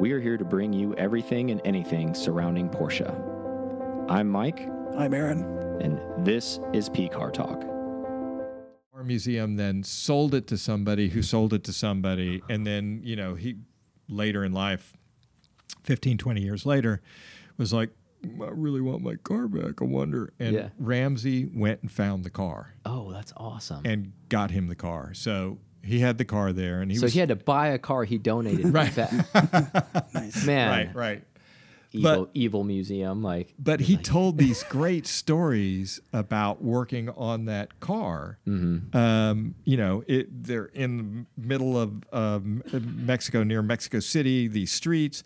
we are here to bring you everything and anything surrounding Porsche. I'm Mike, I'm Aaron. and this is P Car Talk. Our museum then sold it to somebody who sold it to somebody. And then, you know, he later in life, 15, 20 years later, was like, mm, I really want my car back. I wonder. And Yeah. Ramsey went and found the car Oh, that's awesome. and got him the car. So he had the car there and he so was he had to buy a car he donated. Right. back. Nice. Man, right, right. evil, evil museum. Like, But he told these great stories about working on that car. Mm-hmm. Um, you know, it, they're in the middle of um, Mexico, near Mexico City, these streets,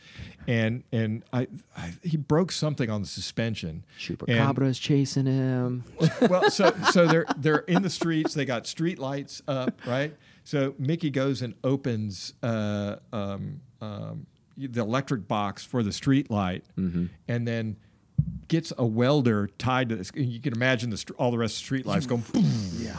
and and I, I he broke something on the suspension. And- Chupacabra's chasing him. well, so so they're they're in the streets. They got street lights up, right? So Mickey goes and opens uh, um, um, the electric box for the street light, and then gets a welder tied to this. You can imagine the str- all the rest of the street lights going. boom. Yeah.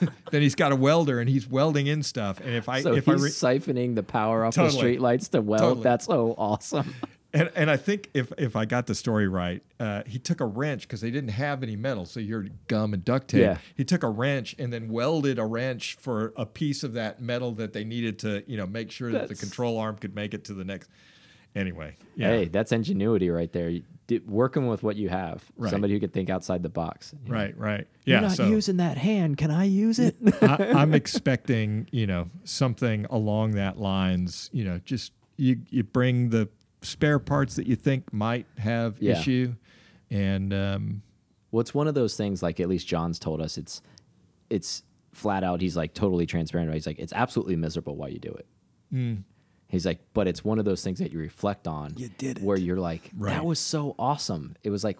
then he's got a welder and he's welding in stuff. And if I So if he's I re- siphoning the power off the Totally. streetlights to weld. Totally. That's so awesome. And, and I think if, if I got the story right, uh, he took a wrench because they didn't have any metal, so you're gum and duct tape. Yeah. He took a wrench and then welded a wrench for a piece of that metal that they needed to, you know, make sure that the control arm could make it to the next. Anyway, yeah, Hey, that's ingenuity right there. Did- working with what you have. Right. Somebody who could think outside the box. right, right, You're yeah. not so using that hand. Can I use it? I, I'm expecting, you know, something along that lines. You know, just you you bring the spare parts that you think might have Yeah. issue, and um, well, it's one of those things. Like at least John's told us, it's it's flat out. He's like totally transparent. About it. He's like, it's absolutely miserable why you do it. Mm. He's like, but it's one of those things that you reflect on. You did it. Where you're like, Right. that was so awesome. It was like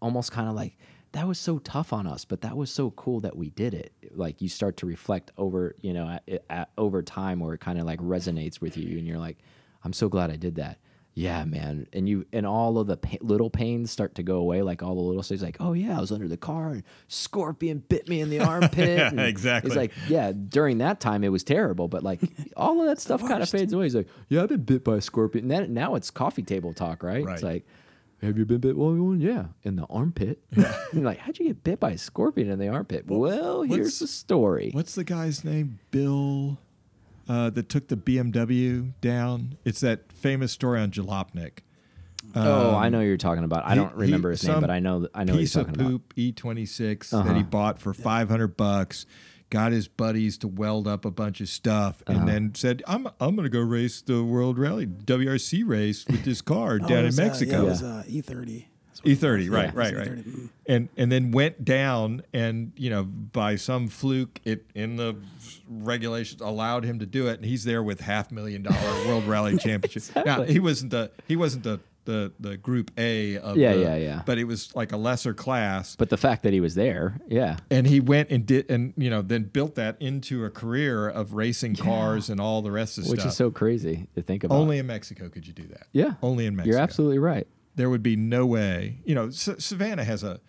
almost kind of like that was so tough on us, but that was so cool that we did it. Like you start to reflect over, you know, at, at, over time, where it kind of like resonates with you, and you're like, I'm so glad I did that. Yeah, man. And you and all of the pa- little pains start to go away, like all the little things, like, oh yeah, I was under the car and scorpion bit me in the armpit. Yeah, exactly. It's like, yeah, during that time it was terrible, but like all of that stuff kind of fades away. He's like, yeah, I've been bit by a scorpion. And then, now it's coffee table talk, right? right? It's like, have you been bit by one? Yeah, in the armpit. You're like, how'd you get bit by a scorpion in the armpit? Well, here's the story. What's the guy's name? Bill, uh, that took the BMW down. It's that famous story on Jalopnik. oh, I know who you're talking about. I Um, He- don't remember he- his name, but I know I know what you're piece of talking about. poop E26 that Uh-huh. he bought for 500 bucks. Got his buddies to weld up a bunch of stuff, Uh-huh. and then said, "I'm I'm going to go race the World Rally WRC race with this car Oh, down it in was, Mexico." yeah, it was uh, E30. That's what it E30, right, Yeah, right, it right. E30. Mm. and and then went down and you know by some fluke it in the regulations allowed him to do it and he's there with half million dollar world rally championship now he wasn't the he wasn't the the, the group a of Yeah, the- yeah, yeah. but it was like a lesser class But the fact that he was there, yeah. and he went and did and you know then built that into a career of racing cars and all the rest of the Which stuff is so crazy to think about. only in mexico could you do that yeah. only in mexico You're absolutely right. There would be no way. You know, S- Savannah has a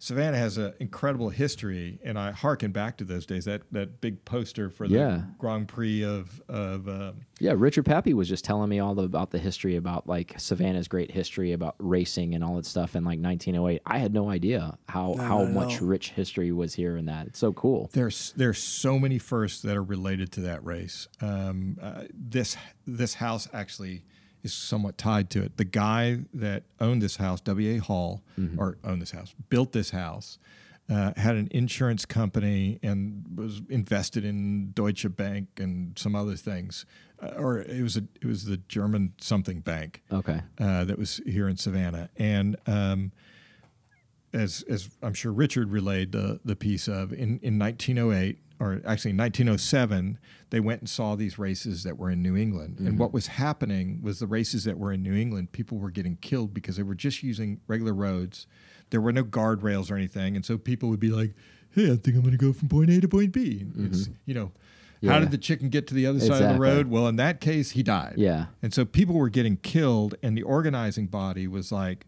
Savannah has an incredible history, and I hearken back to those days. That that big poster for the Yeah. Grand Prix of of um, Yeah, Richard Pappy was just telling me all about the history about like Savannah's great history about racing and all that stuff in like 1908. I had no idea how how not at much all. rich history was here in that. It's so cool. there's there's so many firsts that are related to that race. Um, uh, this this house actually is somewhat tied to it. The guy that owned this house, W. A. Hall, or owned this house, built this house. Uh, had an insurance company and was invested in Deutsche Bank and some other things, uh, or it was a it was the German something bank Okay. uh, that was here in Savannah. And um, as as I'm sure Richard relayed the the piece of in in 1908 or actually in 1907 they went and saw these races that were in New England. And what was happening was the races that were in New England, people were getting killed because they were just using regular roads. There were no guardrails or anything, and so people would be like, "Hey, I think I'm going to go from point A to point B." And It's you know. How did the chicken get to the other side of the road? Well, in that case, he died. Yeah. And so people were getting killed, and the organizing body was like,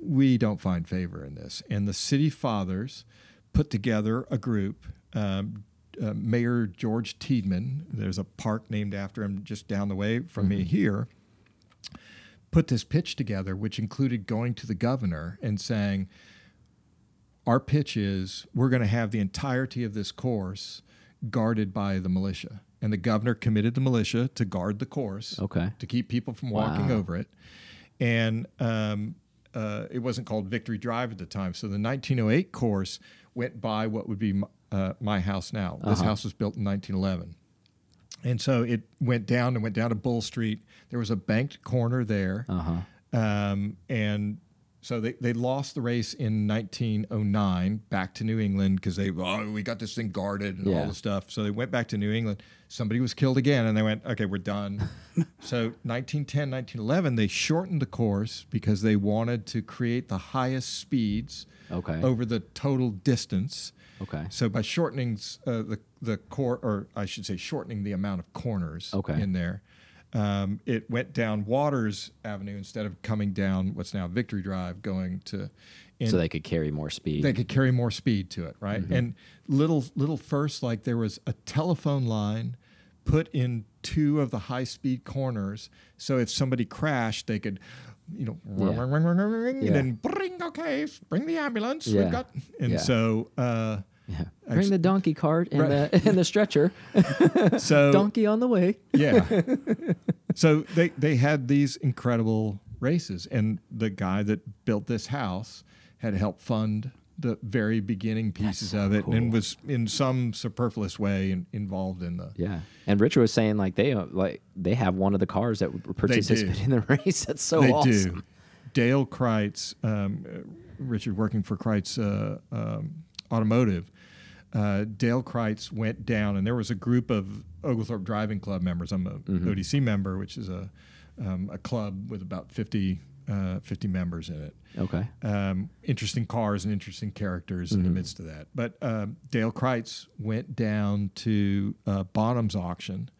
we don't find favor in this. And the city fathers put together a group. Um, uh, Mayor George Tiedeman, there's a park named after him just down the way from me here. put this pitch together, which included going to the governor and saying, "Our pitch is we're going to have the entirety of this course guarded by the militia." And the governor committed the militia to guard the course, Okay. to keep people from walking Wow. over it. And um, uh, it wasn't called Victory Drive at the time. So the 1908 course went by what would be uh, my house now. This Uh-huh. house was built in 1911. And so it went down and went down to Bull Street. There was a banked corner there. Uh huh. Um, and so they, they lost the race in 1909 back to New England because they, oh, we got this thing guarded and all Yeah. the stuff. So they went back to New England. Somebody was killed again and they went, okay, we're done. so 1910, 1911, they shortened the course because they wanted to create the highest speeds Okay. over the total distance. Okay. So by shortening uh, the the core, or I should say, shortening the amount of corners Okay. in there, um, it went down Waters Avenue instead of coming down what's now Victory Drive, going to. And so they could carry more speed. they could carry more speed to it, right? Mm-hmm. And little little first, like there was a telephone line put in two of the high speed corners, so if somebody crashed, they could. You know, ring, Yeah. ring, ring, ring, ring, ring, Yeah. and then bring, okay, bring the ambulance. Yeah. We've got, and Yeah. so, uh, yeah. Bring the donkey cart and Right. the and the stretcher. so donkey on the way. Yeah. so they they had these incredible races, and the guy that built this house had helped fund the very beginning pieces so of it, and was in some superfluous way in, involved in the. Yeah. And Richard was saying like they uh, like they have one of the cars that would participate in the race. That's so they awesome. do. Dale Critz, um, uh, Richard working for Critz uh, um, Automotive. Uh, Dale Critz went down, and there was a group of Oglethorpe Driving Club members. I'm a Mm-hmm. ODC member, which is a um, a club with about 50, uh, 50 members in it. Okay. Um, interesting cars and interesting characters in the Mm-hmm. midst of that. But um, Dale Critz went down to uh, Bonham's auction,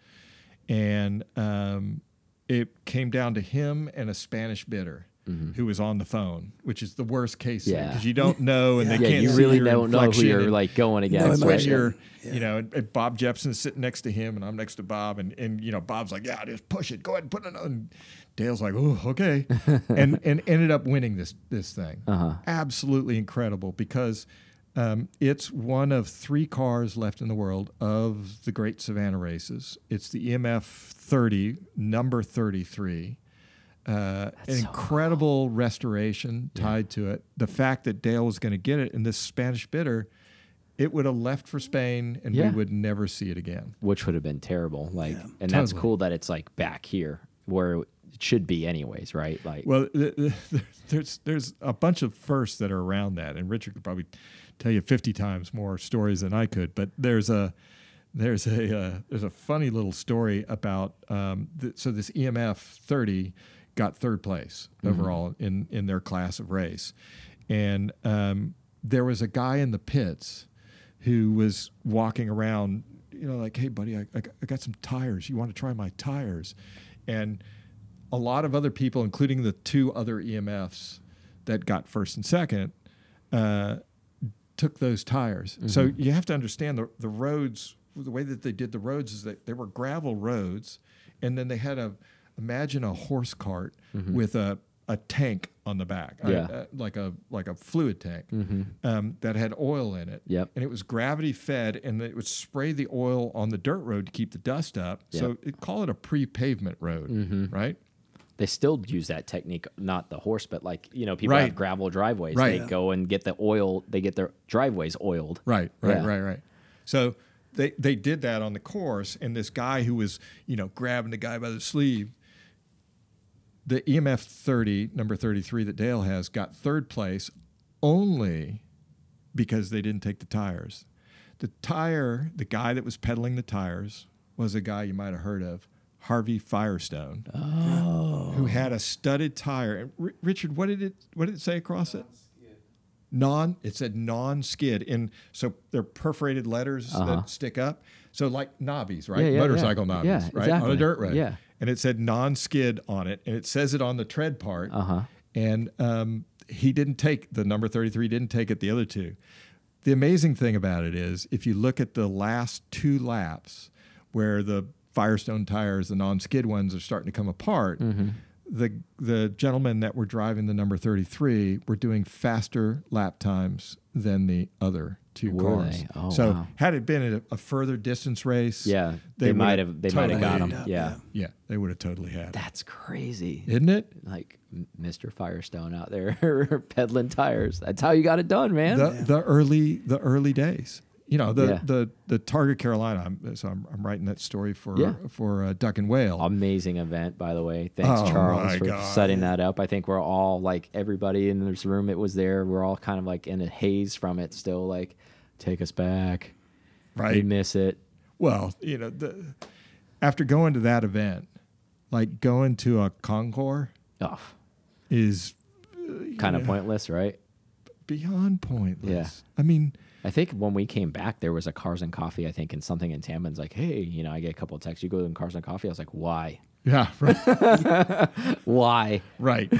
and um, it came down to him and a Spanish bidder. Who was on the phone, which is the worst case Mm-hmm. Yeah. because you don't know and they Yeah, can't you see really your don't know who you're and- like going No against. when right? you're, Yeah. you know, and, and Bob Jepson's sitting next to him, and I'm next to Bob, and and you know, Bob's like, yeah, just push it, go ahead and put it on. Dale's like, oh, okay, and and ended up winning this this thing. Uh-huh. Absolutely incredible because. Um, it's one of three cars left in the world of the Great Savannah races. It's the EMF 30, number 33. Uh, an so incredible restoration tied to it. The fact that Dale was going to get it, and this Spanish bidder, it would have left for Spain, and Yeah. we would never see it again. which would have been terrible. Like, Yeah. and that's cool that it's like back here where it should be, anyways, right? Like, Well, th- th- there's there's a bunch of firsts that are around that, and Richard could probably tell you 50 times more stories than I could. But there's a there's a uh, there's a funny little story about um, th- so this EMF 30 got third place overall in in their class of race, and um, there was a guy in the pits who was walking around, you know, like, hey, buddy, I, I, got- some tires. You want to try my tires? And a lot of other people, including the two other EMFs that got first and second, uh, took those tires. So you have to understand the, the roads, the way that they did the roads is that they were gravel roads, and then they had a, imagine a horse cart with a, a tank on the back, Yeah. uh, like a like a fluid tank Mm-hmm. um, that had oil in it. Yep. And it was gravity fed, and it would spray the oil on the dirt road to keep the dust up. So it, call it a pre-pavement road, right? they still use that technique, not the horse, but like, you know, people have gravel driveways. Right. They go and get the oil, they get their driveways oiled. Right, right, Yeah. right, right. So they they did that on the course, and this guy who was you know grabbing the guy by the sleeve, the EMF thirty number thirty three that Dale has got third place only because they didn't take the tires. The tire, the guy that was peddling the tires was a guy you might have heard of, Harvey Firestone, who had a studded tire. And R- Richard, what did it what did it say across it? non it said non-skid and so they're perforated letters Uh-huh. that stick up so like knobbies right Yeah, yeah, motorcycle yeah. knobbies right on a dirt road Yeah. And it said non-skid on it and it says it on the tread part Uh-huh. and um, he didn't take the number 33 didn't take it the other two the amazing thing about it is if you look at the last two laps where the firestone tires the non-skid ones are starting to come apart Mm-hmm. the the gentlemen that were driving the number 33 were doing faster lap times than the other two Were cars. they? Oh, so wow. had it been a, a further distance race, Yeah, they, would've might have. They might have totally- got him. Lined up, Yeah. Yeah, they would have totally had. it. that's crazy. Isn't it? Like Mr. Firestone out there peddling tires. That's how you got it done, man. The the early the early days. You know the Yeah. the the Targa Carolina. I'm, so I'm, I'm writing that story for Yeah. for uh, Duck and Whale. Amazing event, by the way. Thanks, Oh, Charles, for God. setting that up. I think we're all like everybody in this room. It was there. We're all kind of like in a haze from it. Still, like, take us back. Right, we miss it. Well, you know, the, after going to that event, like going to a Concours Oh, is kind of pointless, right? beyond pointless. Yeah. I mean, I think when we came back, there was a Cars and Coffee. I think, and something in Taman's like, "Hey, you know, I get a couple of texts. You go to Cars and Coffee." I was like, "Why? yeah, right. Why? right.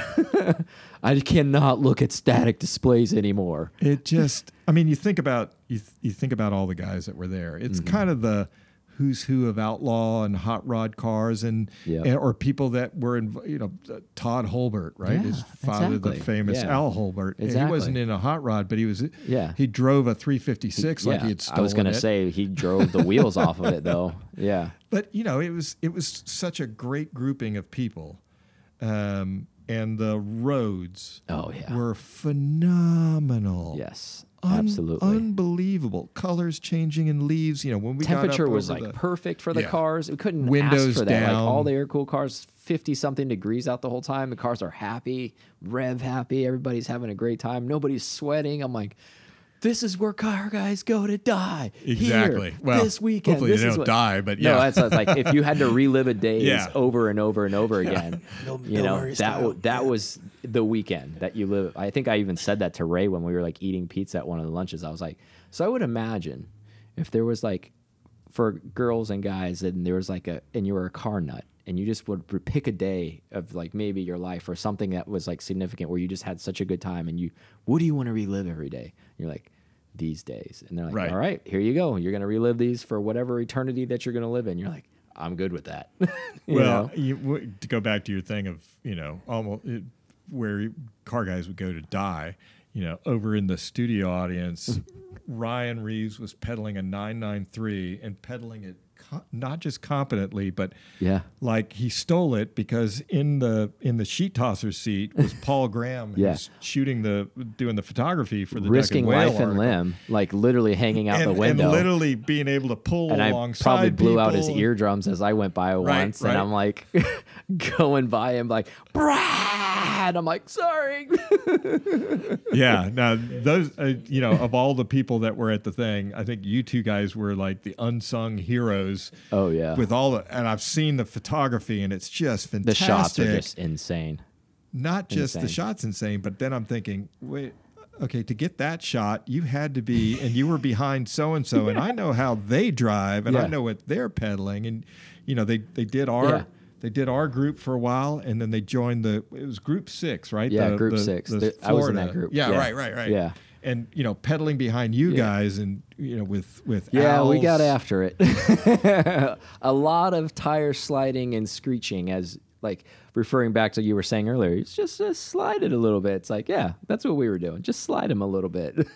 I cannot look at static displays anymore." It just, I mean, you think about you, th- you think about all the guys that were there. It's Mm-hmm. kind of the who's who of outlaw and hot rod cars and, Yeah. and- or people that were in you know uh, Todd Holbert right Yeah, his father the famous Yeah. Al Holbert And he wasn't in a hot rod but he was Yeah. he drove a 356 like yeah, he had stolen I was gonna it. say he drove the wheels off of it though. Yeah. but you know it was it was such a great grouping of people um, and the roads Oh yeah. were phenomenal yes. Un- absolutely. unbelievable colors changing in leaves. You know when we Temperature got up was like the, perfect for the Yeah. cars. We couldn't Windows ask for that. Like down. all the air cool cars, fifty something degrees out the whole time. The cars are happy, rev happy. Everybody's having a great time. Nobody's sweating. I'm like, this is where car guys go to die. Here, Exactly. Well, this weekend. hopefully this they is don't what- die, but No, yeah. that's, that's like if you had to relive a day Yeah. over and over and over again. Bill- you Bill know that w- that Yeah. was the weekend that you live. I think I even said that to Ray when we were like eating pizza at one of the lunches. I was like, so I would imagine if there was like for girls and guys and there was like a and you were a car nut and you just would pick a day of like maybe your life or something that was like significant where you just had such a good time and you what do you want to relive every day? And you're like these days and they're like Right. all right here you go you're going to relive these for whatever eternity that you're going to live in you're like i'm good with that well, you, w- to go back to your thing of you know almost it, where car guys would go to die. You know, over in the studio audience, Ryan Reeves was pedaling a 993 and pedaling it not just competently, but yeah like he stole it because in the in the sheet tosser seat was Paul Graham Yeah. who's shooting the doing the photography for the risking life and limb like literally hanging out and, the window and literally being able to pull and I probably blew out his eardrums as I went by once, right. and I'm like going by him like Brad. I'm like sorry. yeah now those uh, you know of all the people that were at the thing i think you two guys were like the unsung heroes oh yeah, with all the and i've seen the photography and it's just fantastic. the shots are just insane. not just the shots insane but then i'm thinking wait okay to get that shot you had to be and you were behind so and so and i know how they drive and i know what they're pedaling and you know they they did our Yeah. they did our group for a while and then they joined the it was group six right Yeah, The- group the- six. The- I was in that group. yeah, Yeah. right right right Yeah. And you know pedaling behind you Yeah. guys and you know with with Yeah, we got after it. a lot of tire sliding and screeching, as like referring back to you were saying earlier. It's just, just slide it a little bit. It's like, yeah, that's what we were doing. Just slide him a little bit. it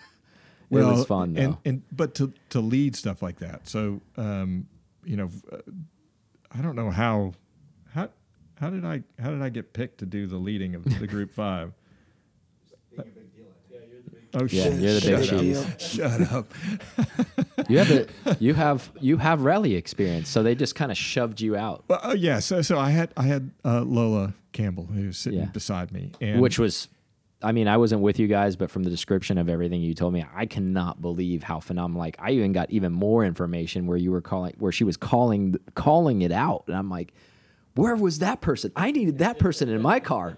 was fun though. and, and but to to lead stuff like that so um you know uh, i don't know how how how did i how did i get picked to do the leading of the group five Oh Yeah, shit! you're the big Shut up. cheese. Shut up. you have the, you have you have rally experience, so they just kind of shoved you out, Well, uh, yeah. So, so I had I had uh, Lola Campbell who was sitting Yeah. beside me, and which was. I mean, I wasn't with you guys, but from the description of everything you told me, I cannot believe how phenomenal. Like, I even got even more information where you were calling, where she was calling, calling it out, and I'm like, where was that person? I needed that person in my car.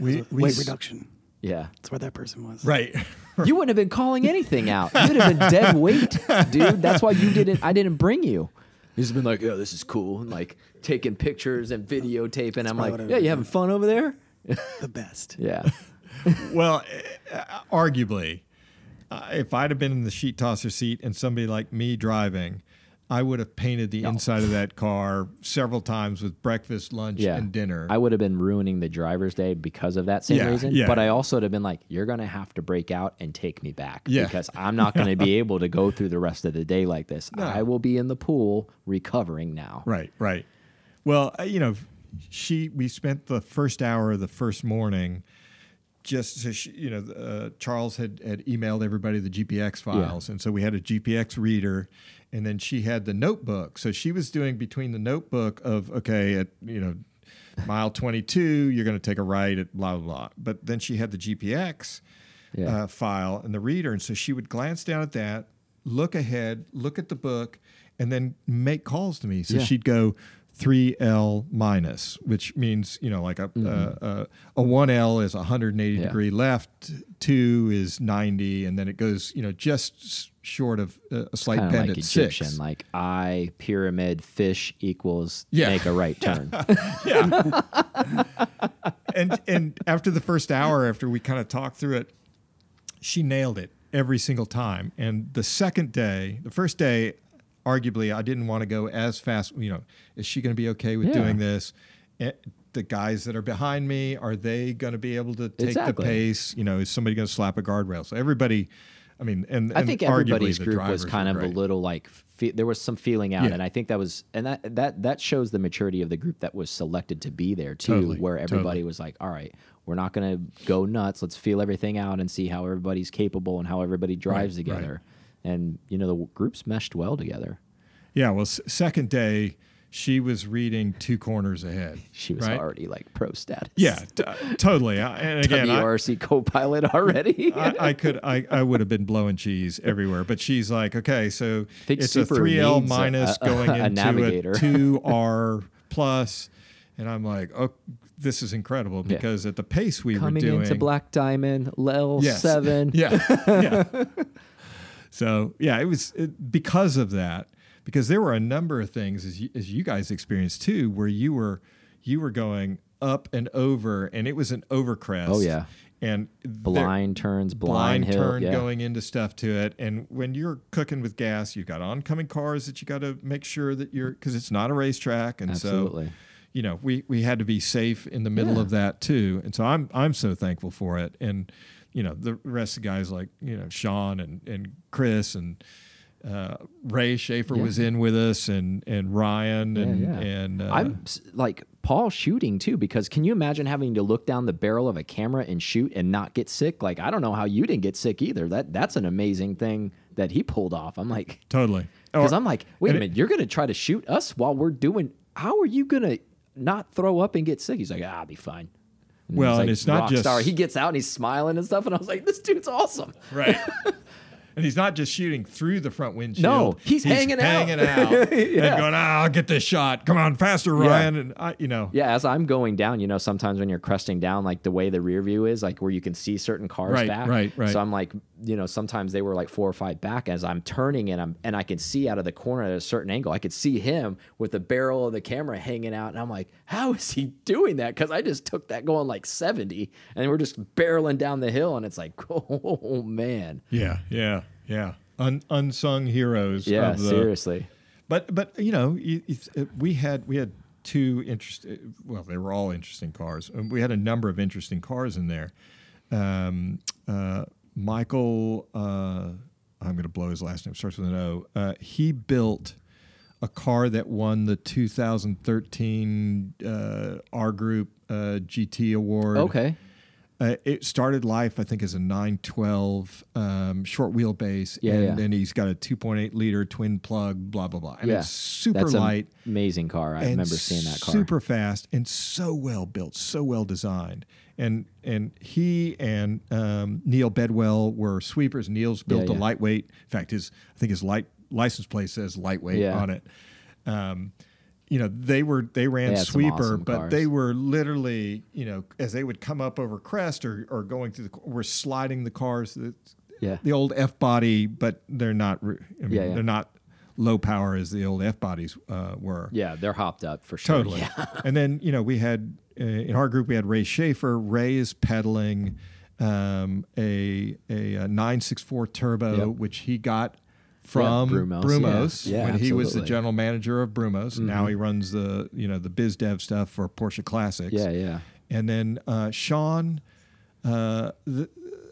We, we Weight reduction. Yeah, That's where that person was. right. you wouldn't have been calling anything out. You'd have been dead weight, dude. That's why you didn't. I didn't bring you. He's been like, "Oh, this is cool," and like taking pictures and videotaping. I'm like, "Yeah, would've you having fun over there?" The best. Yeah, well, uh, arguably, uh, if I'd have been in the sheet tosser seat and somebody like me driving, I would have painted the No. inside of that car several times with breakfast, lunch, Yeah. and dinner. I would have been ruining the driver's day because of that same Yeah, reason. yeah. But I also would have been like, you're going to have to break out and take me back Yeah. because I'm not going to be able to go through the rest of the day like this. No. I will be in the pool recovering now. Right, right. Well, uh, you know, she we spent the first hour of the first morning just so she, you know, uh, Charles had had emailed everybody the GPX files, and so we had a GPX reader, and then she had the notebook. So she was doing between the notebook of okay, at you know, mile twenty two, you're going to take a right at blah blah blah. But then she had the GPX Yeah. uh, file and the reader, and so she would glance down at that, look ahead, look at the book, and then make calls to me. So Yeah. she'd go. 3L minus, which means, you know, like a, uh, uh, a 1L is 180 Mm-hmm. Yeah. degree left, 2 is 90, and then it goes, you know, just short of uh, a slight bend like at Egyptian, 6. like I pyramid fish equals Yeah. make a right turn. yeah. and and after the first hour, after we kind of talked through it, she nailed it every single time. And the second day, the first day, arguably, I didn't want to go as fast. You know, is she going to be okay with Yeah. doing this? Eh, The guys that are behind me are they going to be able to take Exactly. the pace? You know, is somebody going to slap a guardrail? So everybody, I mean, and, I think everybody's group was kind of a little like fe- there was some feeling out, Yeah. and I think that was and that that that shows the maturity of the group that was selected to be there too, Totally, where everybody totally. was like, "All right, we're not going to go nuts. Let's feel everything out and see how everybody's capable and how everybody drives Right, right. Together." And you know, the groups meshed well together. Yeah. Well, s- second day, she was reading two corners ahead. She was right? already like pro status. Yeah, t- totally. I- And again, I, WRC co-pilot already. I, I could I, I would have been blowing cheese everywhere, but she's like, okay, so it's a three L needs a- minus a- going a into navigator. a two R plus, and I'm like, oh, this is incredible Yeah. because at the pace we Coming were doing, into Black Diamond, L Yes. seven. yeah, yeah. So yeah, it was it, because of that. Because there were a number of things as you, as you guys experienced too, where you were you were going up and over, and it was an overcrest. Oh, yeah. and there- Blind turns, blind, blind hill. turn yeah. going into stuff to it. And when you're cooking with gas, you've got oncoming cars that you got to make sure that you're because it's not a racetrack, and so you know we we had to be safe in the middle Yeah. of that too. And so I'm I'm so thankful for it. And you know the rest of the guys like you know Sean and and Chris and. Uh, Ray Schaefer Yeah. was in with us, and and Ryan, and yeah. and uh, I'm like Paul shooting too because can you imagine having to look down the barrel of a camera and shoot and not get sick? Like I don't know how you didn't get sick either. That that's an amazing thing that he pulled off. I'm like totally because I'm like wait a and it- minute, you're gonna try to shoot us while we're doing. How are you gonna not throw up and get sick? He's like ah, I'll be fine. And Well, he's and it's not just- star. He gets out and he's smiling and stuff, and I was like, this dude's awesome. Right. and he's not just shooting through the front windshield. No, he's hanging out. hanging out Yeah. and going, ah, I'll get this shot. Come on, faster, Ryan. And I, you know, Yeah, as I'm going down, you know, sometimes when you're cresting down, like the way the rear view is, like where you can see certain cars Right, back. right, right. So I'm like, you know, sometimes they were like four or five back as I'm turning and I'm and I can see out of the corner at a certain angle. I could see him with the barrel of the camera hanging out, and I'm like, how is he doing that? Because I just took that going like 70, and we're just barreling down the hill, and it's like, oh man, yeah, yeah, yeah. Un, unsung heroes. yeah, of the, seriously, But but you know, we had we had two interesting. Well, they were all interesting cars. Um, We had a number of interesting cars in there. Um, uh, Michael, uh, I'm going to blow his last name. Starts with an O. Uh, he built a car that won the 2013 uh, R Group uh, GT award. okay, Uh, it started life, I think, as a 912 um, short wheelbase, Yeah, and yeah. then he's got a 2.8 liter twin plug, blah blah blah, and yeah, it's super That's light amazing car. I remember seeing that car. super fast, and so well built, so well designed. And and he and um, Neil Bedwell were sweepers. Neil's built a lightweight. In fact, his I think his light license plate says lightweight on it. Um, you know, they were they ran They sweeper, awesome but cars. they were literally, you know, as they would come up over crest or, or going through the, were sliding the cars. The, Yeah. the old F body, but they're not. I mean, Yeah, yeah. they're not low power as the old F bodies uh, were. Yeah, they're hopped up for sure. Totally. Yeah. and then you know we had uh, in our group we had Ray Schaefer. Ray is pedaling um, a a, uh 964 turbo, Yep. which he got from Brumos, Brumos, yeah. Yeah, when he was the. Mm-hmm. general manager of Brumos. Now he runs the you know the biz dev stuff for Porsche Classics. Yeah, yeah. And then uh, Sean, uh, the,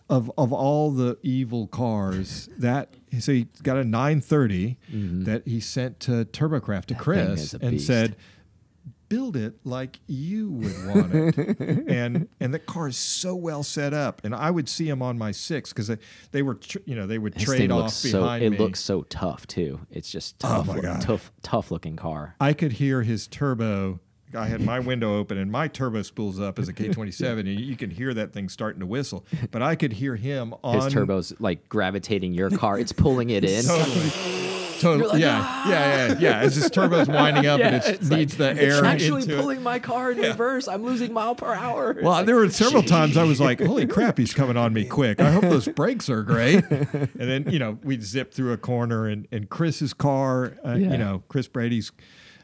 of of all the evil cars, that so he got a 930 that he sent to TurboCraft to Mm-hmm. That Chris and beast. said, "Build it like you would want it." and and the car is so well set up, and I would see him on my six because they, they were tr- you know they would His trade off looks so behind it me. looks so tough too. It's just Oh tough, my look- God. tough, tough looking car. I could hear his turbo. I had my window open and my turbo spools up as a K27, and you can hear that thing starting to whistle. But I could hear him on His turbo's like gravitating your car. It's pulling it in. Totally. Totally. yeah, yeah, yeah, yeah. As his turbo's winding up and it needs like, the air It's actually into pulling my car in reverse. I'm losing mile per hour. It's Well, like, there were several times I was like, "Holy crap, he's coming on me quick!" I hope those brakes are great. And then you know we'd zip through a corner, and and Chris's car, uh, Yeah. you know Chris Brady's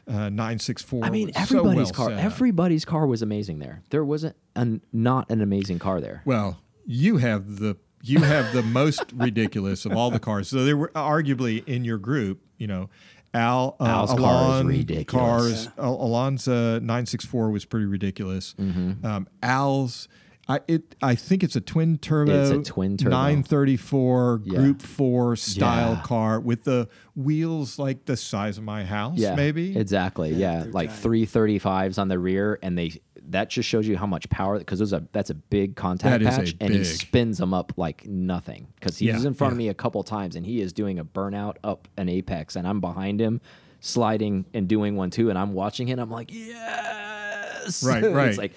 uh, nine six four. I mean, was so everybody's well car. Everybody's car was amazing there. There wasn't an, not an amazing car there. Well, you have the you have the most ridiculous of all the cars. So they were arguably in your group, you know. Al uh, Al's car is Alon ridiculous. Cars, Al- Alon's uh, 964 was pretty ridiculous. Mm-hmm. Um, Al's, I it I think it's a twin turbo. It's a twin turbo. 934 Yeah. Group Four style Yeah. car with the wheels like the size of my house. Yeah, maybe. exactly. Yeah, they're like giant. three thirty fives on the rear, and they that just shows you how much power because those are that's a big contact That patch, and he spins them up like nothing. Because he's Yeah, in front of me a couple times, and he is doing a burnout up an apex, and I'm behind him, sliding and doing one too, and I'm watching it. I'm like, yes, Right, right. it's like,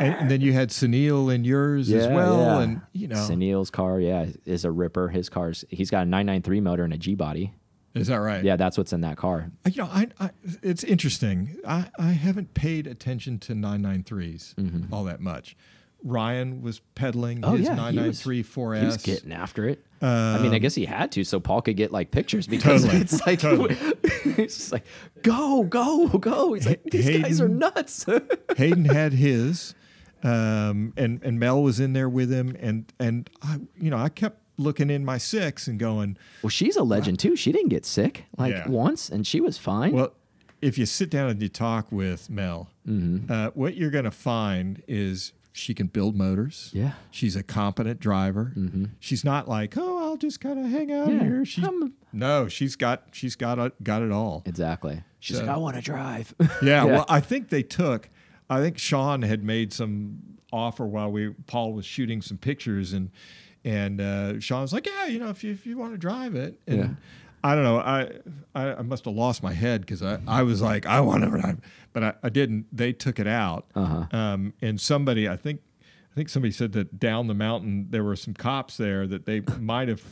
and, and then you had Sunil in yours as well, yeah. and you know, Sunil's car, yeah, is a ripper. His car's he's got a 993 motor and a G body. Is that right? Yeah, that's what's in that car. You know, I, I it's interesting. I, I haven't paid attention to 993s all that much. Ryan was peddling Mm-hmm. Oh his yeah, he was- 4S. He was getting after it. I mean, I guess he had to, so Paul could get like pictures because Totally, it's like totally. it's like go, go, go. He's like these guys are nuts. Hayden had his, um, and and Mel was in there with him, and and I, you know, I kept looking in my six and going, well, she's a legend too. She didn't get sick like Yeah. once, and she was fine. Well, if you sit down and you talk with Mel, Mm-hmm. uh, what you're going to find is she can build motors. Yeah. She's a competent driver. She's not like, oh, I'll just kind of hang out Yeah, here. She, I'm- no, she's got she's got it, got it all. exactly. She's like, I want to drive. Yeah, Well, I think they took. I think Sean had made some offer while we Paul was shooting some pictures, and and uh, Sean was like, yeah, you know, if you if you want to drive it, and Yeah. I don't know, I I, I must have lost my head because I, I was like, I want to drive, but I, I didn't. They took it out, Uh-huh. um, and somebody I think I think somebody said that down the mountain there were some cops there that they might have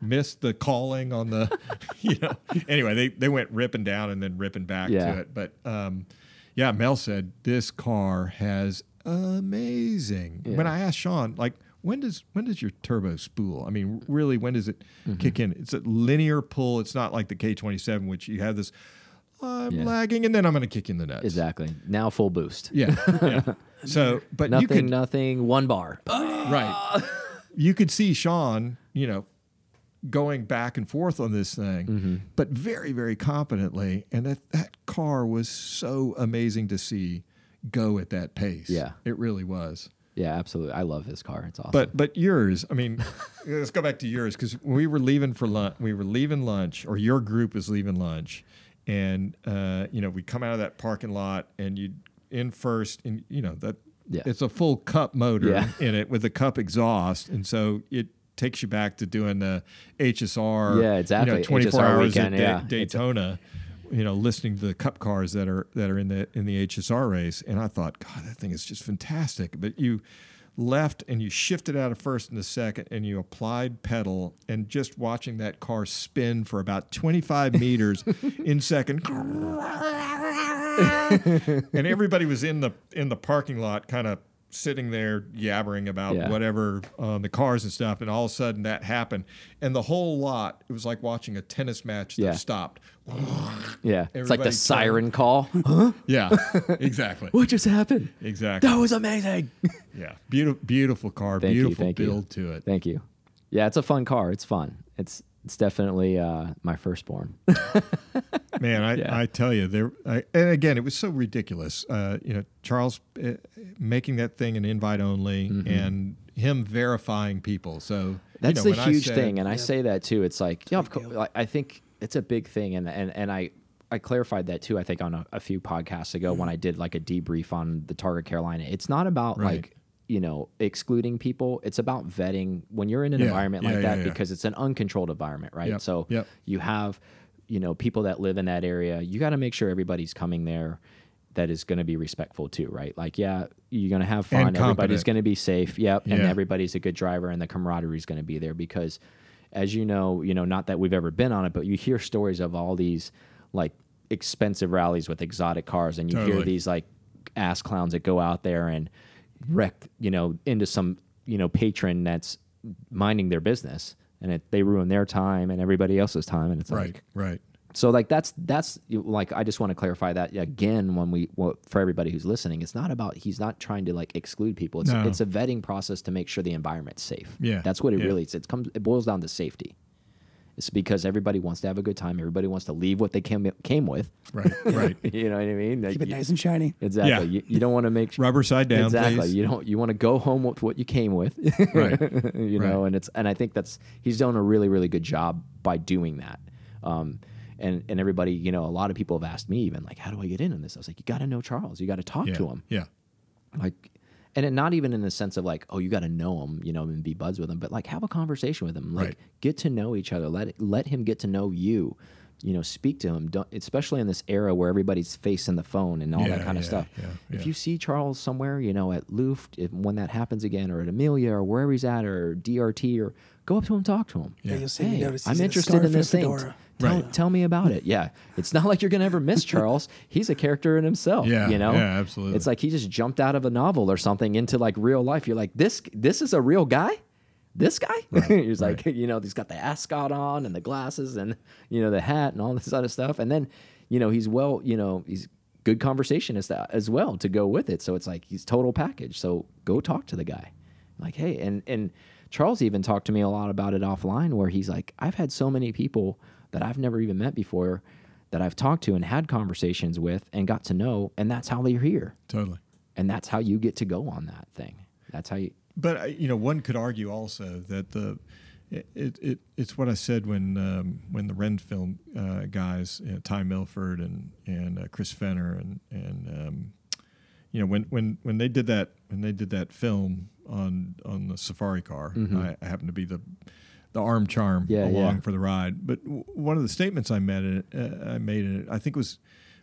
missed the calling on the you know anyway they they went ripping down and then ripping back Yeah. to it but um yeah mel said this car has amazing when i asked sean like when does when does your turbo spool i mean really when does it Mm-hmm. kick in it's a linear pull it's not like the k27 which you have this i'm Yeah. lagging and then i'm going to kick you in the nuts exactly. Now full boost. yeah yeah so but Nothing, you could nothing. One bar. right you could see sean you know going back and forth on this thing Mm-hmm. but very very competently and that that car was so amazing to see go at that pace Yeah. it really was Yeah, absolutely. I love his car. It's awesome. but but yours i mean let's go back to yours because we were leaving for lunch we were leaving lunch or your group was leaving lunch and uh, you know we come out of that parking lot and you in first and you know that Yeah. it's a full cup motor Yeah. in it with a cup exhaust and so it takes you back to doing the hsr Yeah, exactly. you know, 24 hours weekend, at Da- yeah. daytona you know listening to the cup cars that are that are in the in the hsr race and i thought god that thing is just fantastic. But you left and you shifted out of first and the second and you applied pedal and just watching that car spin for about 25 meters in second and everybody was in the in the parking lot kind of sitting there yabbering about Yeah. whatever on the cars and stuff and all of a sudden that happened and the whole lot it was like watching a tennis match that Yeah. stopped yeah, it's like everybody the siren call. Huh? yeah exactly what just happened? exactly That was amazing. yeah beautiful beautiful car Thank you, beautiful thank you. build to it Thank you. Yeah, it's a fun car. It's fun. It's it's definitely uh, my firstborn. Man, I, Yeah. I tell you, there. I, and again, it was so ridiculous. Uh, you know, Charles uh, making that thing an invite only, and him verifying people. So Mm-hmm. That's you know, the huge said- thing, and I say that too. It's like, yeah, a of course. I think it's a big thing, and and and I I clarified that too. I think on a, a few podcasts ago when I did like a debrief on the Targa Carolina. It's not about Right. like you know excluding people. It's about vetting when you're in an Yeah, environment yeah, like yeah, that because it's an uncontrolled environment, right? Yep, So yep. you have you know people that live in that area. You got to make sure everybody's coming there. That is going to be respectful too, right? Like, yeah, you're going to have fun. Everybody's going to be safe. Yep, and everybody's a good driver, and the camaraderie is going to be there because as you know, you know, not that we've ever been on it, but you hear stories of all these like expensive rallies with exotic cars, and you hear these like ass clowns that go out there and wreck, you know, into some you know patron that's minding their business, and it, they ruin their time and everybody else's time, and it's right, like right. so like that's that's like I just want to clarify that again when we well, for everybody who's listening, it's not about he's not trying to like exclude people. It's No. it's a vetting process to make sure the environment's safe. Yeah, that's what it yeah. really is. It comes it boils down to safety. It's because everybody wants to have a good time. Everybody wants to leave what they came came with. Right, right. you know what I mean? Like, Keep it you- nice and shiny. exactly. Yeah. You, you don't want to make Rubber side down, exactly. please. You don't. You want to go home with what you came with, Right. you know. And it's and I think that's he's done a really really good job by doing that. Um, and and everybody, you know, a lot of people have asked me even like, how do I get in on this? I was like, you got to know Charles. You got to talk Yeah, to him. yeah, Like, and it, not even in the sense of like, oh, you got to know him, you know, and be buds with him, but like have a conversation with him. Like, Right. get to know each other. Let let him get to know you. You know, speak to him. Don't, especially in this era where everybody's facing the phone and all Yeah, that kind of stuff. yeah, If yeah. you see Charles somewhere, you know, at Luft, if, when that happens again, or at Amelia, or wherever he's at, or DRT, or go up to him, talk to him. Yeah, Yeah. you'll see. Hey, you I'm he's in a interested in this thing. Tell, Right. tell me about it. Yeah, it's not like you're gonna ever miss Charles. He's a character in himself. Yeah, you know. yeah, absolutely. It's like he just jumped out of a novel or something into like real life. You're like, this this is a real guy. This guy. he's like, you know, he's got the ascot on and the glasses and you know the hat and all this other stuff. And then, you know, he's well, you know, he's good conversationist as well to go with it. So it's like he's total package. So go talk to the guy. Like, hey, and and Charles even talked to me a lot about it offline where he's like, I've had so many people that I've never even met before that I've talked to and had conversations with and got to know, and that's how they're here. totally. And that's how you get to go on that thing. That's how you But uh, you know, one could argue also that the it, it, it it's what I said when um, when the Ren film uh, guys, you know, Ty Milford and and uh, Chris Fenner and and um, you know when when when they did that when they did that film on on the safari car, I, I happened to be the the arm charm. Yeah, along yeah. for the ride. But w- one of the statements I made in it, uh, I made in it, I think was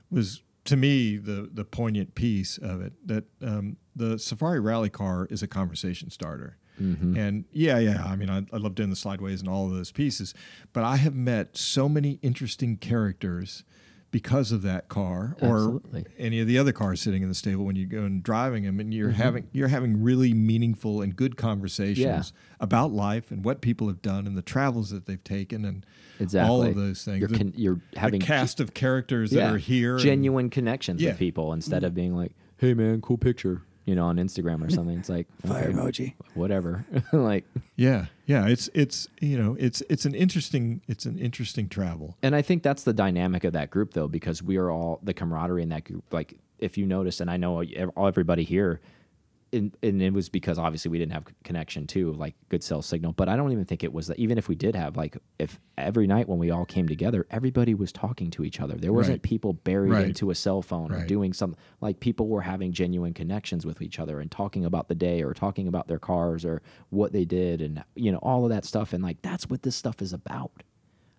was to me the the poignant piece of it that um, the Safari Rally car is a conversation starter. Mm-hmm. And yeah, yeah, I mean, I, I love doing the slideways and all of those pieces, but I have met so many interesting characters because of that car or Absolutely. any of the other cars sitting in the stable when you go and driving them and Mm-hmm. you're having you're having really meaningful and good conversations about life and what people have done and the travels that they've taken and exactly all of those things. You're, con- you're the having cast of characters yeah, that are here. and- genuine connections Yeah. with people instead of being like, "Hey man, cool picture," you know, on Instagram or something. It's like Fire okay, emoji. whatever. like, yeah, yeah. It's it's you know it's it's an interesting it's an interesting travel. and I think that's the dynamic of that group though, because we are all the camaraderie in that group. Like, if you notice, and I know ev- everybody here. And, and it was because obviously we didn't have connection to like good cell signal but i don't even think it was that even if we did have like if every night when we all came together everybody was talking to each other. There wasn't Right. people buried Right. into a cell phone or doing some like people were having genuine connections with each other and talking about the day or talking about their cars or what they did and you know all of that stuff. And like that's what this stuff is about.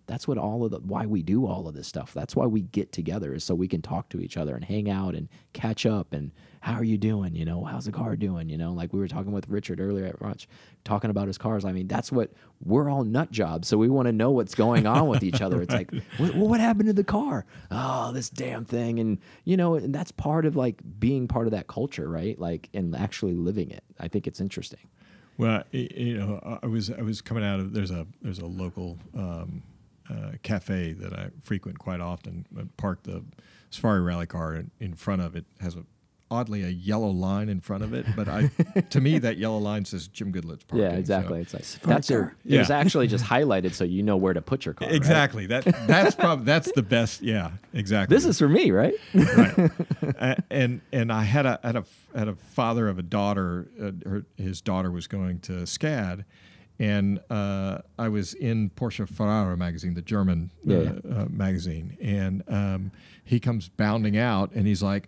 That's what all of the why we do all of this stuff. That's why we get together is so we can talk to each other and hang out and catch up and how are you doing? You know how's the car doing? You know like we were talking with richard earlier at lunch talking about his cars. I mean that's what we're all nut jobs so we want to know what's going on with each other. It's like what, what happened to the car? Oh this damn thing. And you know and that's part of like being part of that culture right? Like and actually living it. I think it's interesting. Well, you know, I- I was I was coming out of there's a there's a local um, uh, cafe that I frequent quite often. I park the Safari Rally car in, in front of it. Has a oddly a yellow line in front of it, but I to me that yellow line says Jim Goodlett's parking. Yeah, so- exactly. It's like fun that's your. car. It was actually just highlighted so you know where to put your car. right? Exactly. That that's probably that's the best. Yeah, exactly. This is for me, right? right. Uh, and and I had a had a had a father of a daughter. Uh, her, his daughter was going to SCAD, and uh, I was in Porsche Fahrer magazine, the German uh, Yeah, Uh, magazine, and um, he comes bounding out, and he's like.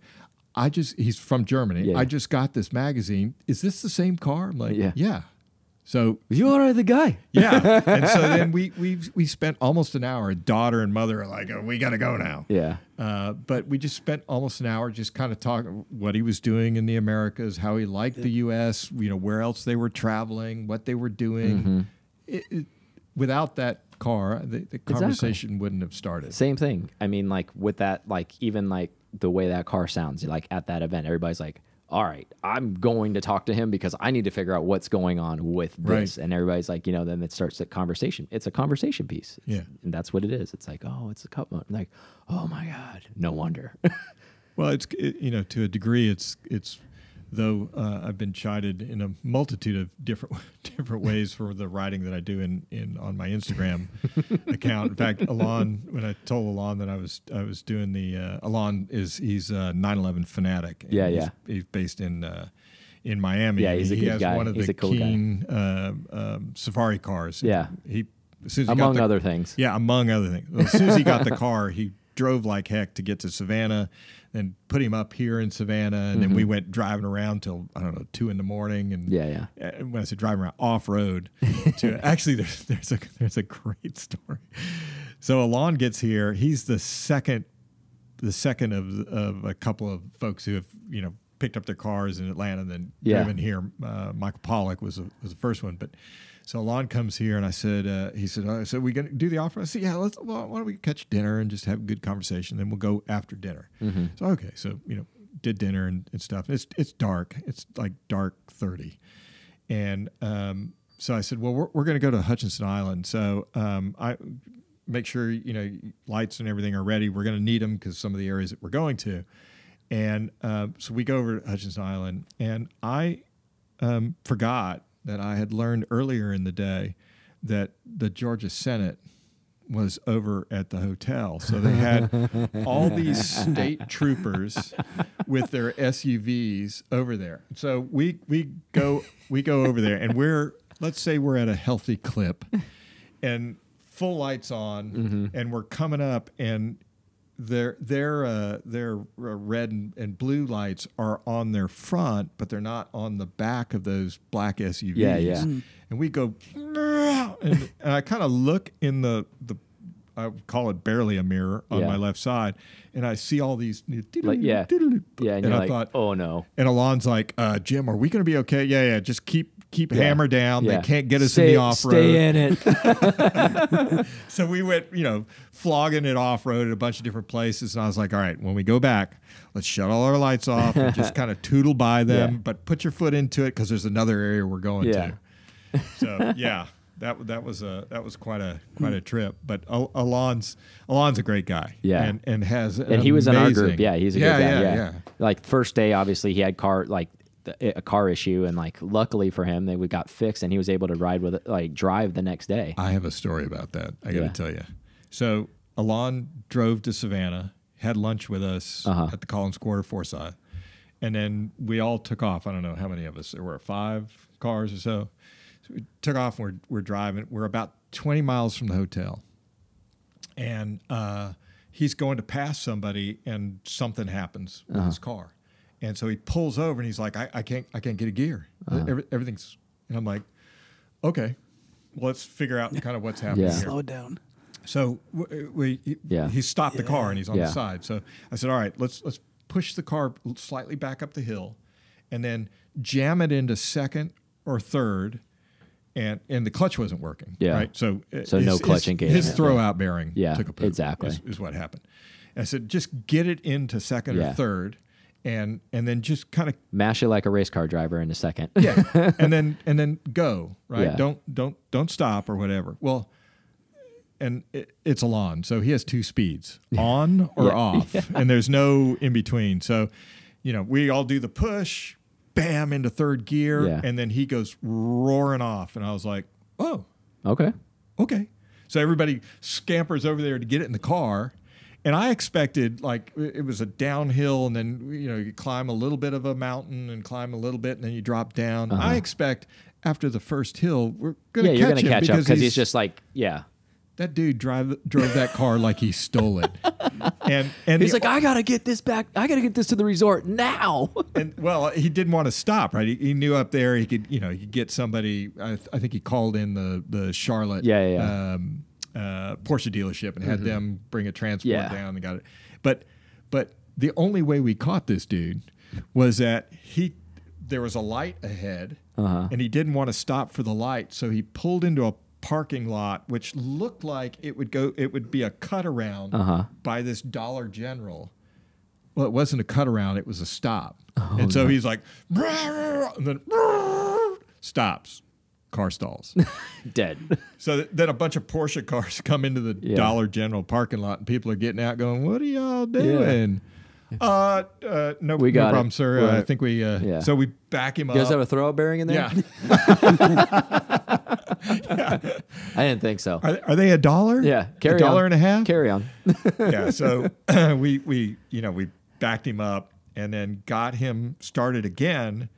I just he's from Germany. Yeah. I just got this magazine. Is this the same car? I'm like, Yeah. yeah. So You are the guy. yeah, and so then we we we spent almost an hour. Daughter and mother are like, oh, we got to go now. Yeah. Uh, but we just spent almost an hour just kind of talking what he was doing in the Americas, how he liked the U.S., you know, where else they were traveling, what they were doing. Mm-hmm. It, it, without that car, the, the conversation wouldn't have started. Same thing. I mean, like with that, like even like the way that car sounds, like at that event, everybody's like, "All right, I'm going to talk to him because I need to figure out what's going on with this." Right. And everybody's like, you know, then it starts a conversation. It's a conversation piece. Yeah. and that's what it is. It's like, oh, it's a cup. mo- Like, oh my god, no wonder. Well, it's it, you know to a degree, it's it's though uh, I've been chided in a multitude of different different ways for the writing that I do in, in on my Instagram account. In fact, Alon, when I told Alon that I was I was doing the uh, Alon is he's a 911 fanatic. and Yeah, he's, yeah. He's based in. Uh, in Miami, Yeah, he's a he good has guy. one of He's the cool keen uh, um, safari cars. Yeah. he as as he got Among the- other things. yeah, among other things. Well, as soon as he got the car, he drove like heck to get to Savannah, and put him up here in Savannah, and then we went driving around till I don't know two in the morning. And Mm-hmm. Yeah, yeah. uh, when I say driving around off road, to actually there's there's a there's a great story. So Alon gets here. He's the second the second of of a couple of folks who have you know picked up their cars in Atlanta and then Yeah. driven here. Uh, Michael Pollock was a, was the first one, but so Alon comes here and I said uh, he said uh, so we gonna do the offer. I said yeah let's well, why don't we catch dinner and just have a good conversation then we'll go after dinner. So okay so you know did dinner and, and stuff. It's it's dark. It's like dark thirty, and um, so I said well we're we're gonna go to Hutchinson Island. So um, I make sure you know lights and everything are ready. We're going to need them because some of the areas that we're going to, and uh, so we go over to Hutchinson Island, and I um, forgot that I had learned earlier in the day that the Georgia Senate was over at the hotel. So they had all these state troopers with their SUVs over there. So we we go we go over there and we're let's say we're at a healthy clip and full lights on mm-hmm. and we're coming up and their their uh, their uh, red and, and blue lights are on their front, but they're not on the back of those black SUVs. Yeah, yeah. And we go, and, and I kind of look in the the I would call it barely a mirror on Yeah. my left side, and I see all these. Like, yeah. Yeah, and, And you're I like, thought- oh no. And Alon's like, uh, Jim, are we going to be okay? Yeah, yeah. Just keep keep Yeah. hammer down. Yeah. They can't get us Stay- in the off road. Stay in it. So we went, you know, flogging it off road at a bunch of different places. And I was like, all right, when we go back, let's shut all our lights off and just kind of tootle by them, Yeah. but put your foot into it because there's another area we're going Yeah. to. So yeah, that that was a that was quite a quite a trip. But Al- Alon's Alon's a great guy. Yeah. and and has and he was in our group. Yeah, he's a yeah, good guy. Yeah, yeah. Like first day, obviously he had car like a car issue, and like luckily for him, they we got fixed, and he was able to ride with it, like drive the next day. I have a story about that. I got to Yeah. tell you. So Alon drove to Savannah, had lunch with us Uh-huh. at the Collins Quarter Forsyth, and then we all took off. I don't know how many of us there were, five cars or so. So we took off. And we're we're driving. We're about twenty miles from the hotel, and uh, he's going to pass somebody, and something happens with his car, and so he pulls over, and he's like, "I, I can't I can't get a gear. Every, everything's," and I'm like, "Okay." well, Let's figure out kind of what's happening Yeah. here. Slow it down. So w- we, he, Yeah. he stopped the car and he's on Yeah. the side. So I said, "All right, let's let's push the car slightly back up the hill, and then jam it into second or third, and and the clutch wasn't working. Yeah. right. So uh, So no clutch engagement. His throw out bearing Yeah, took a poop, exactly. is, is what happened. I said, just get it into second Yeah. or third, and and then just kind of Mash it like a race car driver in a second. yeah, and then and then go right. Yeah. Don't don't don't stop or whatever. Well, and it, it's Alon, so he has two speeds, on or Yeah. off, and there's no in between. So you know, we all do the push, bam, into third gear, Yeah. and then he goes roaring off, and I was like, oh, Okay. okay. So everybody scampers over there to get it in the car. And I expected like it was a downhill, and then you know you climb a little bit of a mountain and climb a little bit, and then you drop down. I expect after the first hill, we're gonna Uh-huh. catch you're gonna him catch up because because he's just like, yeah. that dude drive drove that car like he stole it, and and He's the- like, I gotta get this back. I gotta get this to the resort now. and well, he didn't want to stop, right? He, he knew up there he could, you know, he could get somebody. I, th- I think he called in the the Charlotte, Yeah, yeah, yeah. Um, uh, Porsche dealership and had them bring a transport Yeah. down and got it. But but the only way we caught this dude was that he there was a light ahead, Uh-huh. and he didn't want to stop for the light, so he pulled into a parking lot which looked like it would go it would be a cut around Uh-huh. by this Dollar General well, it wasn't a cut around; it was a stop. Oh, and so he's like, and then stops. Car stalls. Dead. so th- then a bunch of Porsche cars come into the Yeah. Dollar General parking lot, and people are getting out, going, "What are y'all doing?" Uh, uh, no, We no got it. problem, sir. Uh, I think we. Uh, Yeah. So we back him You guys up. have a throw bearing in there? yeah. I didn't think so. Are, are they a dollar? Yeah. Carry a dollar on. and a half. Carry on. yeah. So we we you know we backed him up and then got him started again,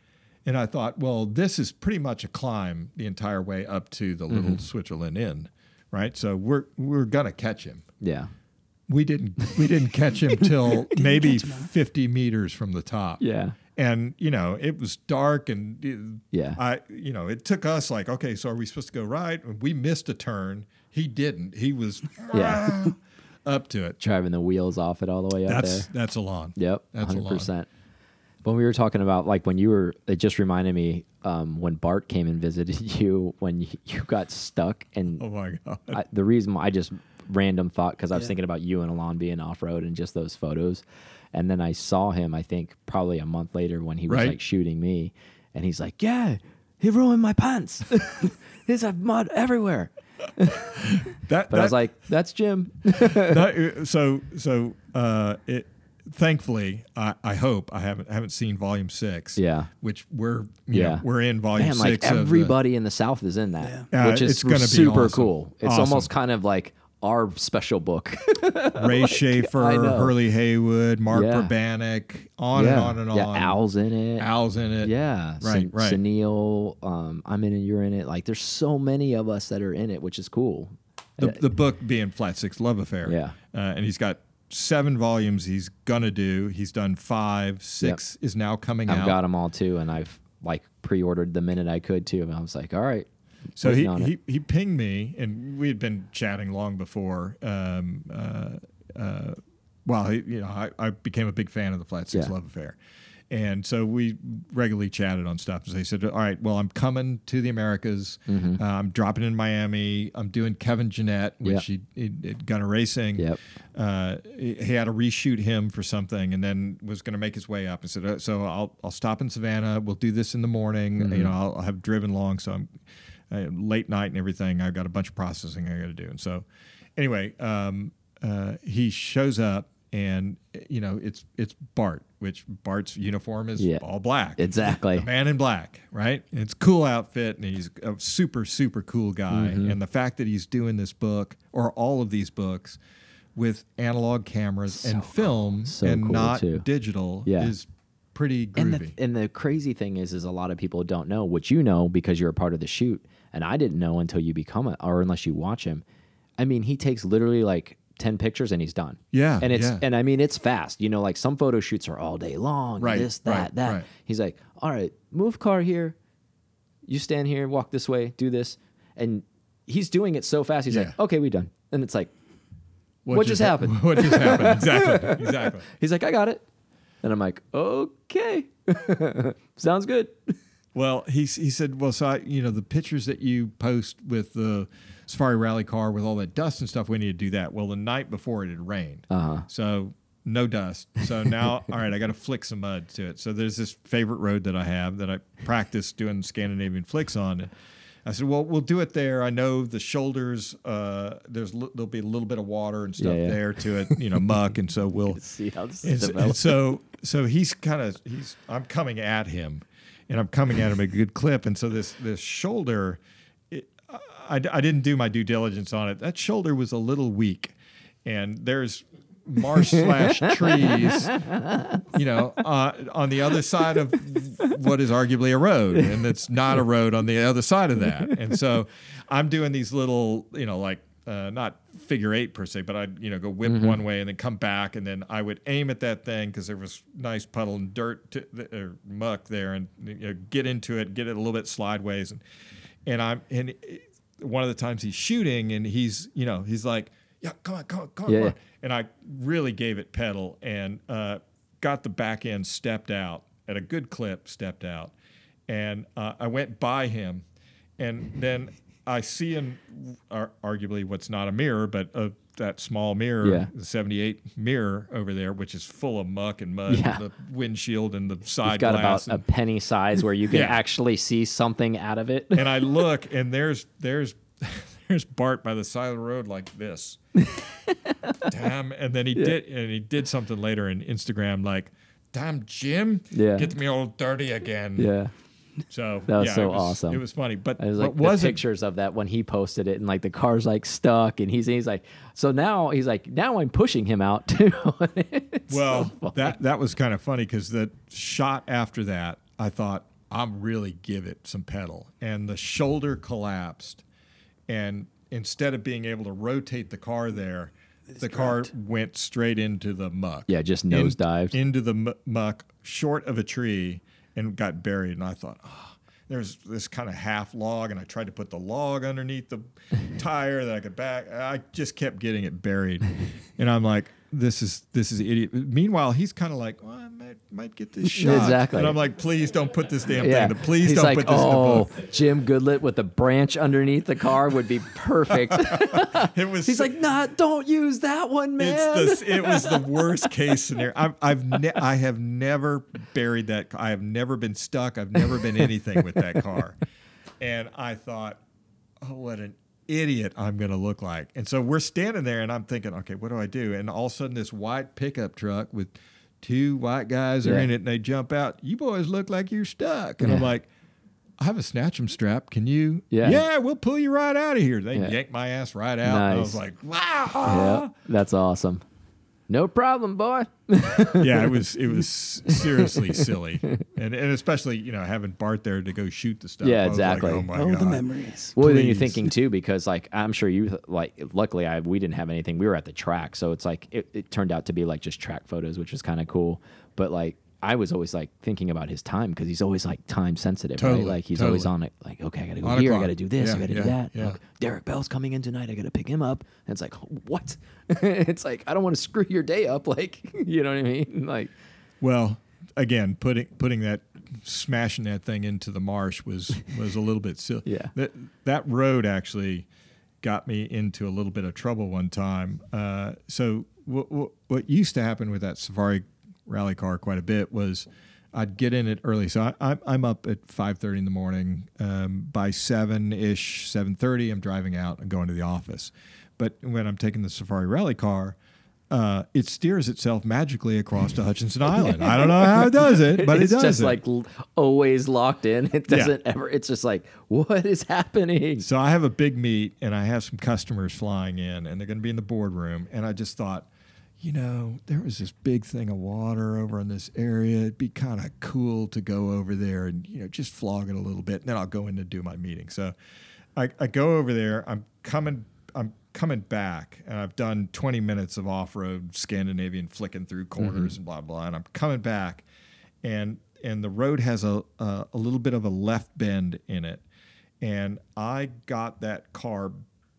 and I thought, well, this is pretty much a climb the entire way up to the little Mm-hmm. Switzerland Inn, right? So we're we're gonna catch him. Yeah. We didn't we didn't catch him till maybe fifty meters from the top. Yeah. And you know it was dark and uh, Yeah. I you know it took us like okay so are we supposed to go right? We missed a turn. He didn't. He was Yeah. up to it. Driving the wheels off it all the way up That's there. that's Alon. Yep, That's a hundred lot. percent. When we were talking about like when you were, it just reminded me um, when Bart came and visited you when you, you got stuck, and Oh my god. I, the reason why I just random thought because I was Yeah. thinking about you and Alon being off road and just those photos, and then I saw him. I think probably a month later when he was Right. like shooting me, and he's like, "Yeah, he ruined my pants. There's a mud everywhere." that, But I was like, "That's Jim." that- uh, so so uh, it. Thankfully, I, I hope I haven't haven't seen volume six. Yeah. which we're you Yeah. know, we're in volume Man, like six. of the- everybody in the South is in that, Yeah. Yeah, which is it's gonna be super awesome. cool. It's Awesome. almost kind of like our special book. Ray I Schaefer. Hurley Haywood, Mark Yeah. Burbannock, on yeah. and on and yeah, on. Al's in it. Al's in it. Yeah, Right, right. Sunil, um, I'm in it. You're in it. Like, there's so many of us that are in it, which is cool. The, the book being Flat Six Love Affair. Yeah. Uh, and he's got seven volumes he's gonna do. He's done five. Six is now coming out. I've got them all too, and I've like pre-ordered the minute I could too. And I was like, all right. So he, waiting on it. he he pinged me, and we had been chatting long before. Um, uh, uh, well, he, you know, I, I became a big fan of the Flat Six Yeah. Love Affair, and so we regularly chatted on stuff. So he said, "All right, well, I'm coming to the Americas. Mm-hmm. Uh, I'm dropping in Miami. I'm doing Kevin Jeannette, which Yep. he, he Gunnar Racing. Yep. Uh, he he had to reshoot him for something, and then was going to make his way up. and said, uh, "So I'll I'll stop in Savannah. We'll do this in the morning. Mm-hmm. You know, I'll, I'll have driven long, so I'm." uh, late night and everything. I've got a bunch of processing I got to do. And so, anyway, um, uh, he shows up, and you know, it's it's Bart, which Bart's uniform is Yeah. all black. Exactly. the man in black, right? It's a cool outfit, and he's a super super cool guy. Mm-hmm. And the fact that he's doing this book or all of these books with analog cameras and film So and cool, not too. digital Yeah. is pretty And the, and the crazy thing is, is a lot of people don't know, what you know because you're a part of the shoot, and I didn't know until you become it, or unless you watch him. I mean, he takes literally like ten pictures and he's done. Yeah, and it's yeah. and I mean it's fast. You know, like some photo shoots are all day long. Right, This, that, right, that. right. He's like, all right, move car here. You stand here, walk this way, do this, and he's doing it so fast. He's Yeah. like, okay, we done. And it's like, what just happened? What just happened? Exactly. Exactly. he's like, I got it. And I'm like, okay, sounds good. Well, he he said, well, so I, you know, the pictures that you post with the Safari Rally car with all that dust and stuff, we need to do that. Well, the night before it had rained, Uh-huh. so no dust. So now, all right, I got to flick some mud to it. So there's this favorite road that I have that I practice doing Scandinavian flicks on. I said, "Well, we'll do it there. I know the shoulders. Uh, there's there'll be a little bit of water and stuff Yeah, yeah. there to it, you know, muck, and so we'll." See how this is developed. so so he's kind of he's I'm coming at him, and I'm coming at him a good clip, and so this this shoulder, I, I didn't do my due diligence on it. That shoulder was a little weak, and there's marsh slash trees, you know, uh, on the other side of what is arguably a road, and it's not a road on the other side of that. And so I'm doing these little, you know, like uh, not figure eight per se, but I'd you know go whip one way and then come back, and then I would aim at that thing because there was nice puddle and dirt to, or muck there, and you know, get into it, get it a little bit slideways, and and I'm and one of the times he's shooting, and he's you know he's like, yeah, come on, come on, come on, yeah. on. and I really gave it pedal and uh, got the back end stepped out at a good clip, stepped out, and uh, I went by him, and then I see in ar- arguably what's not a mirror, but uh, that small mirror, Yeah. the 78 mirror over there, which is full of muck and mud, Yeah. the windshield and the side You've got about a penny size where you can Yeah. actually see something out of it. and I look, and there's there's there's Bart by the side of the road like this. damn, and then he did, and he did something later in Instagram like, "Damn, Jim, Yeah. get me all dirty again." yeah. So That was yeah, so it was, awesome. It was funny, but There's what like the wasn't pictures of that when he posted it, and like the car's like stuck, and he's he's like, so now he's like, now I'm pushing him out too. It's so well that that was kind of funny because the shot after that, I thought I'm really give it some pedal, and the shoulder collapsed, and instead of being able to rotate the car there, the car went straight into the muck. yeah, just in- nosedived. into the mu- muck, short of a tree, and got buried. And I thought, oh, there's this kind of half log, and I tried to put the log underneath the tire that I could back. I just kept getting it buried, and I'm like, this is this is idiot. Meanwhile, he's kind of like, well, might, get this shot. Exactly. And I'm like, please don't put this damn yeah, thing. Please he's don't like, put this oh, in the oh, book. Jim Goodlett with a branch underneath the car would be perfect. It was. he's so- like, nah, don't use that one, man. It's the, it was the worst case scenario. I've, I've ne- I have never buried that. I have never been stuck. I've never been anything with that car. And I thought, oh, what an idiot I'm going to look like. And so we're standing there, and I'm thinking, okay, what do I do? And all of a sudden, this white pickup truck with two white guys are Yeah. in it, and they jump out. You boys look like you're stuck. And I'm like. I have a snatch 'em strap. Can you? Yeah. Yeah, we'll pull you right out of here. They Yeah. yanked my ass right out. And I was like, wow. yeah, that's awesome. No problem, boy. yeah, it was it was seriously silly, and and especially you know having Bart there to go shoot the stuff. Yeah, I was like, exactly. oh my Oh, god. the memories. Well, then you're thinking too, because like I'm sure you like. Luckily, I we didn't have anything. We were at the track, so it's like it, it turned out to be like just track photos, which was kind of cool. But like I was always like thinking about his time because he's always like time sensitive, Totally, right? Like he's always on it. Like okay, I gotta go On here, I gotta do this, Yeah, I gotta yeah, do that. yeah. Look, Derek Bell's coming in tonight. I gotta pick him up. And it's like what? it's like I don't want to screw your day up. Like you know what I mean? Like Well, again, putting putting that smashing that thing into the marsh was was a little bit silly. Yeah. That that road actually got me into a little bit of trouble one time. Uh, so what, what what used to happen with that Safari rally car quite a bit was I'd get in it early. So I, I'm I'm up at five thirty in the morning. Um, by seven ish, seven thirty, I'm driving out and going to the office. But when I'm taking the Safari rally car. Uh, it steers itself magically across to Hutchinson Island. I don't know how it does it, but it's it does It's just it. like l- always locked in. It doesn't ever. It's just like what is happening? So I have a big meet and I have some customers flying in and they're going to be in the boardroom. And I just thought, you know, there was this big thing of water over in this area. It'd be kind of cool to go over there and, you know, just flog it a little bit. And then I'll go in to do my meeting. So I, I go over there. I'm coming. I'm coming back and I've done 20 minutes of off-road Scandinavian flicking through mm-hmm. corners and blah blah and I'm coming back and and the road has a, a a little bit of a left bend in it and I got that car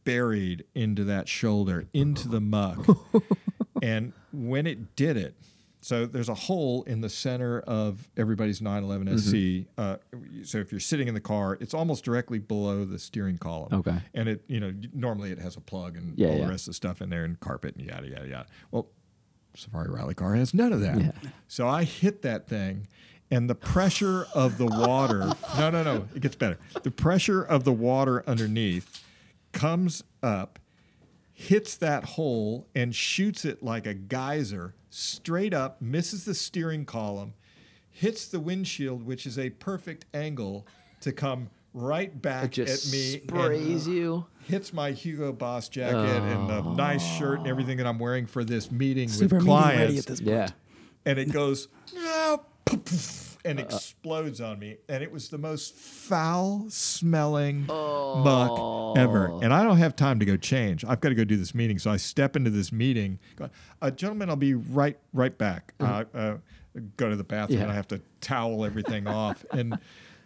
buried into that shoulder into the muck and when it did it so there's a hole in the center of everybody's 911 SC. Uh, so if you're sitting in the car, it's almost directly below the steering column. Okay. And it, you know, normally it has a plug and Yeah, all yeah. the rest of the stuff in there and carpet and yada yada yada. Well, Safari Rally car has none of that. Yeah. So I hit that thing, and the pressure of the water. No, no, no. It gets better. The pressure of the water underneath comes up, hits that hole, and shoots it like a geyser straight up, misses the steering column, hits the windshield, which is a perfect angle to come right back It just at me. and sprays you. hits my Hugo Boss jacket and the nice shirt and everything that I'm wearing for this meeting Super with meeting clients, ready at this point. Yeah. and it goes "Ah, poof, poof," and explodes on me, and it was the most foul smelling muck ever. And I don't have time to go change. I've got to go do this meeting, so I step into this meeting. Go, uh, gentlemen, I'll be right right back. Uh, uh, go to the bathroom, Yeah. and I have to towel everything off and.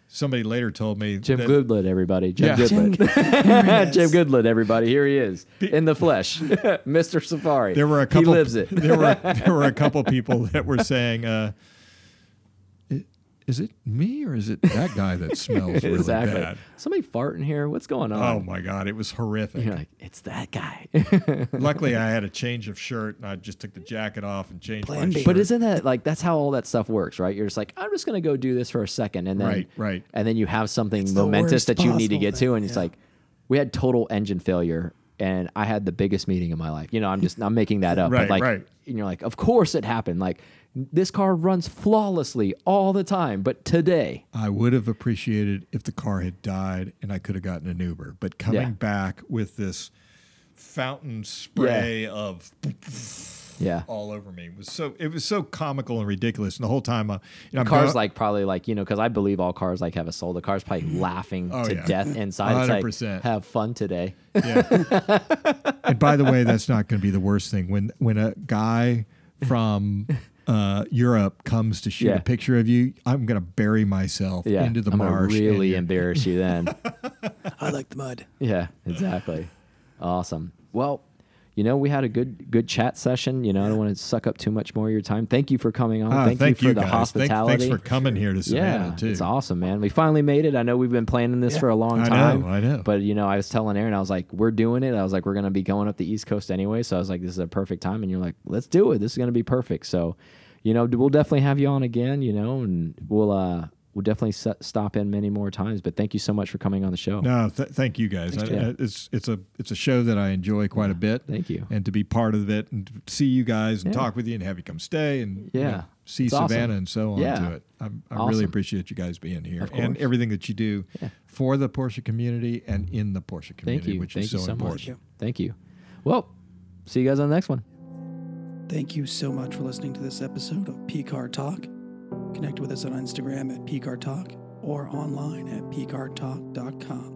Somebody later told me Jim that- Goodlett, everybody. Jim Yeah. Goodlett. Jim, here he Jim is. Goodlett, everybody. Here he is in the flesh, Mr. Safari. There were a couple. He lives it. there were there were a couple people that were saying, uh, "I- "Is it me or is it that guy that smells really exactly. bad?" Somebody farting here. What's going on? Oh my god, it was horrific. You're like, it's that guy. Luckily, I had a change of shirt, and I just took the jacket off and changed Plan my B. shirt. but isn't that like that's how all that stuff works, right? You're just like, I'm just gonna go do this for a second, and then Right, right. and then you have something It's momentous that you need to possible get to, thing, and it's like, we had total engine failure, and I had the biggest meeting of my life. You know, I'm just I'm making that up, Right, but like, right. and you're like, of course it happened. Like, this car runs flawlessly all the time, but today, I would have appreciated if the car had died and I could have gotten an Uber. But coming Yeah. back with this fountain spray of yeah. all over me was so it was so comical and ridiculous. And the whole time, uh, you know, cars like probably like you know because I believe all cars like have a soul. The car's probably laughing Oh, to yeah. death inside. 100%. like have fun today. Yeah. and by the way, that's not going to be the worst thing. When when a guy from uh, Europe comes to shoot Yeah. a picture of you, I'm going to bury myself Yeah, into the I'm gonna marsh. really embarrass you then. I like the mud. yeah, exactly. Awesome. Well, you know, we had a good good chat session. You know, I don't want to suck up too much more of your time. Thank you for coming on. Ah, thank, thank you for the guys. Thank- hospitality. thanks for coming here to Savannah yeah, too. it's awesome, man. We finally made it. I know we've been planning this Yeah. for a long I know, time. I know. But you know, I was telling Aaron, I was like, "We're doing it." I was like, "We're gonna be going up the East Coast anyway." So I was like, "This is a perfect time." And you're like, "Let's do it. This is gonna be perfect." So, you know, we'll definitely have you on again. You know, and we'll uh we'll definitely s- stop in many more times. But thank you so much for coming on the show. No, th- thank you guys. I, I- it's it's a it's a show that I enjoy quite a bit. Thank you. And to be part of it and to see you guys and Yeah. talk with you and have you come stay and you know, see It's awesome. Savannah and so on Yeah. to it. I'm, I Awesome. really appreciate you guys being here and everything that you do Yeah. for the Porsche community and in the Porsche Thank community, you. which Thank is you so so important. much. Thank you. Well, see you guys on the next one. Thank you so much for listening to this episode of P Car Talk. Connect with us on Instagram at PCAR Talk or online at pcartalk.com.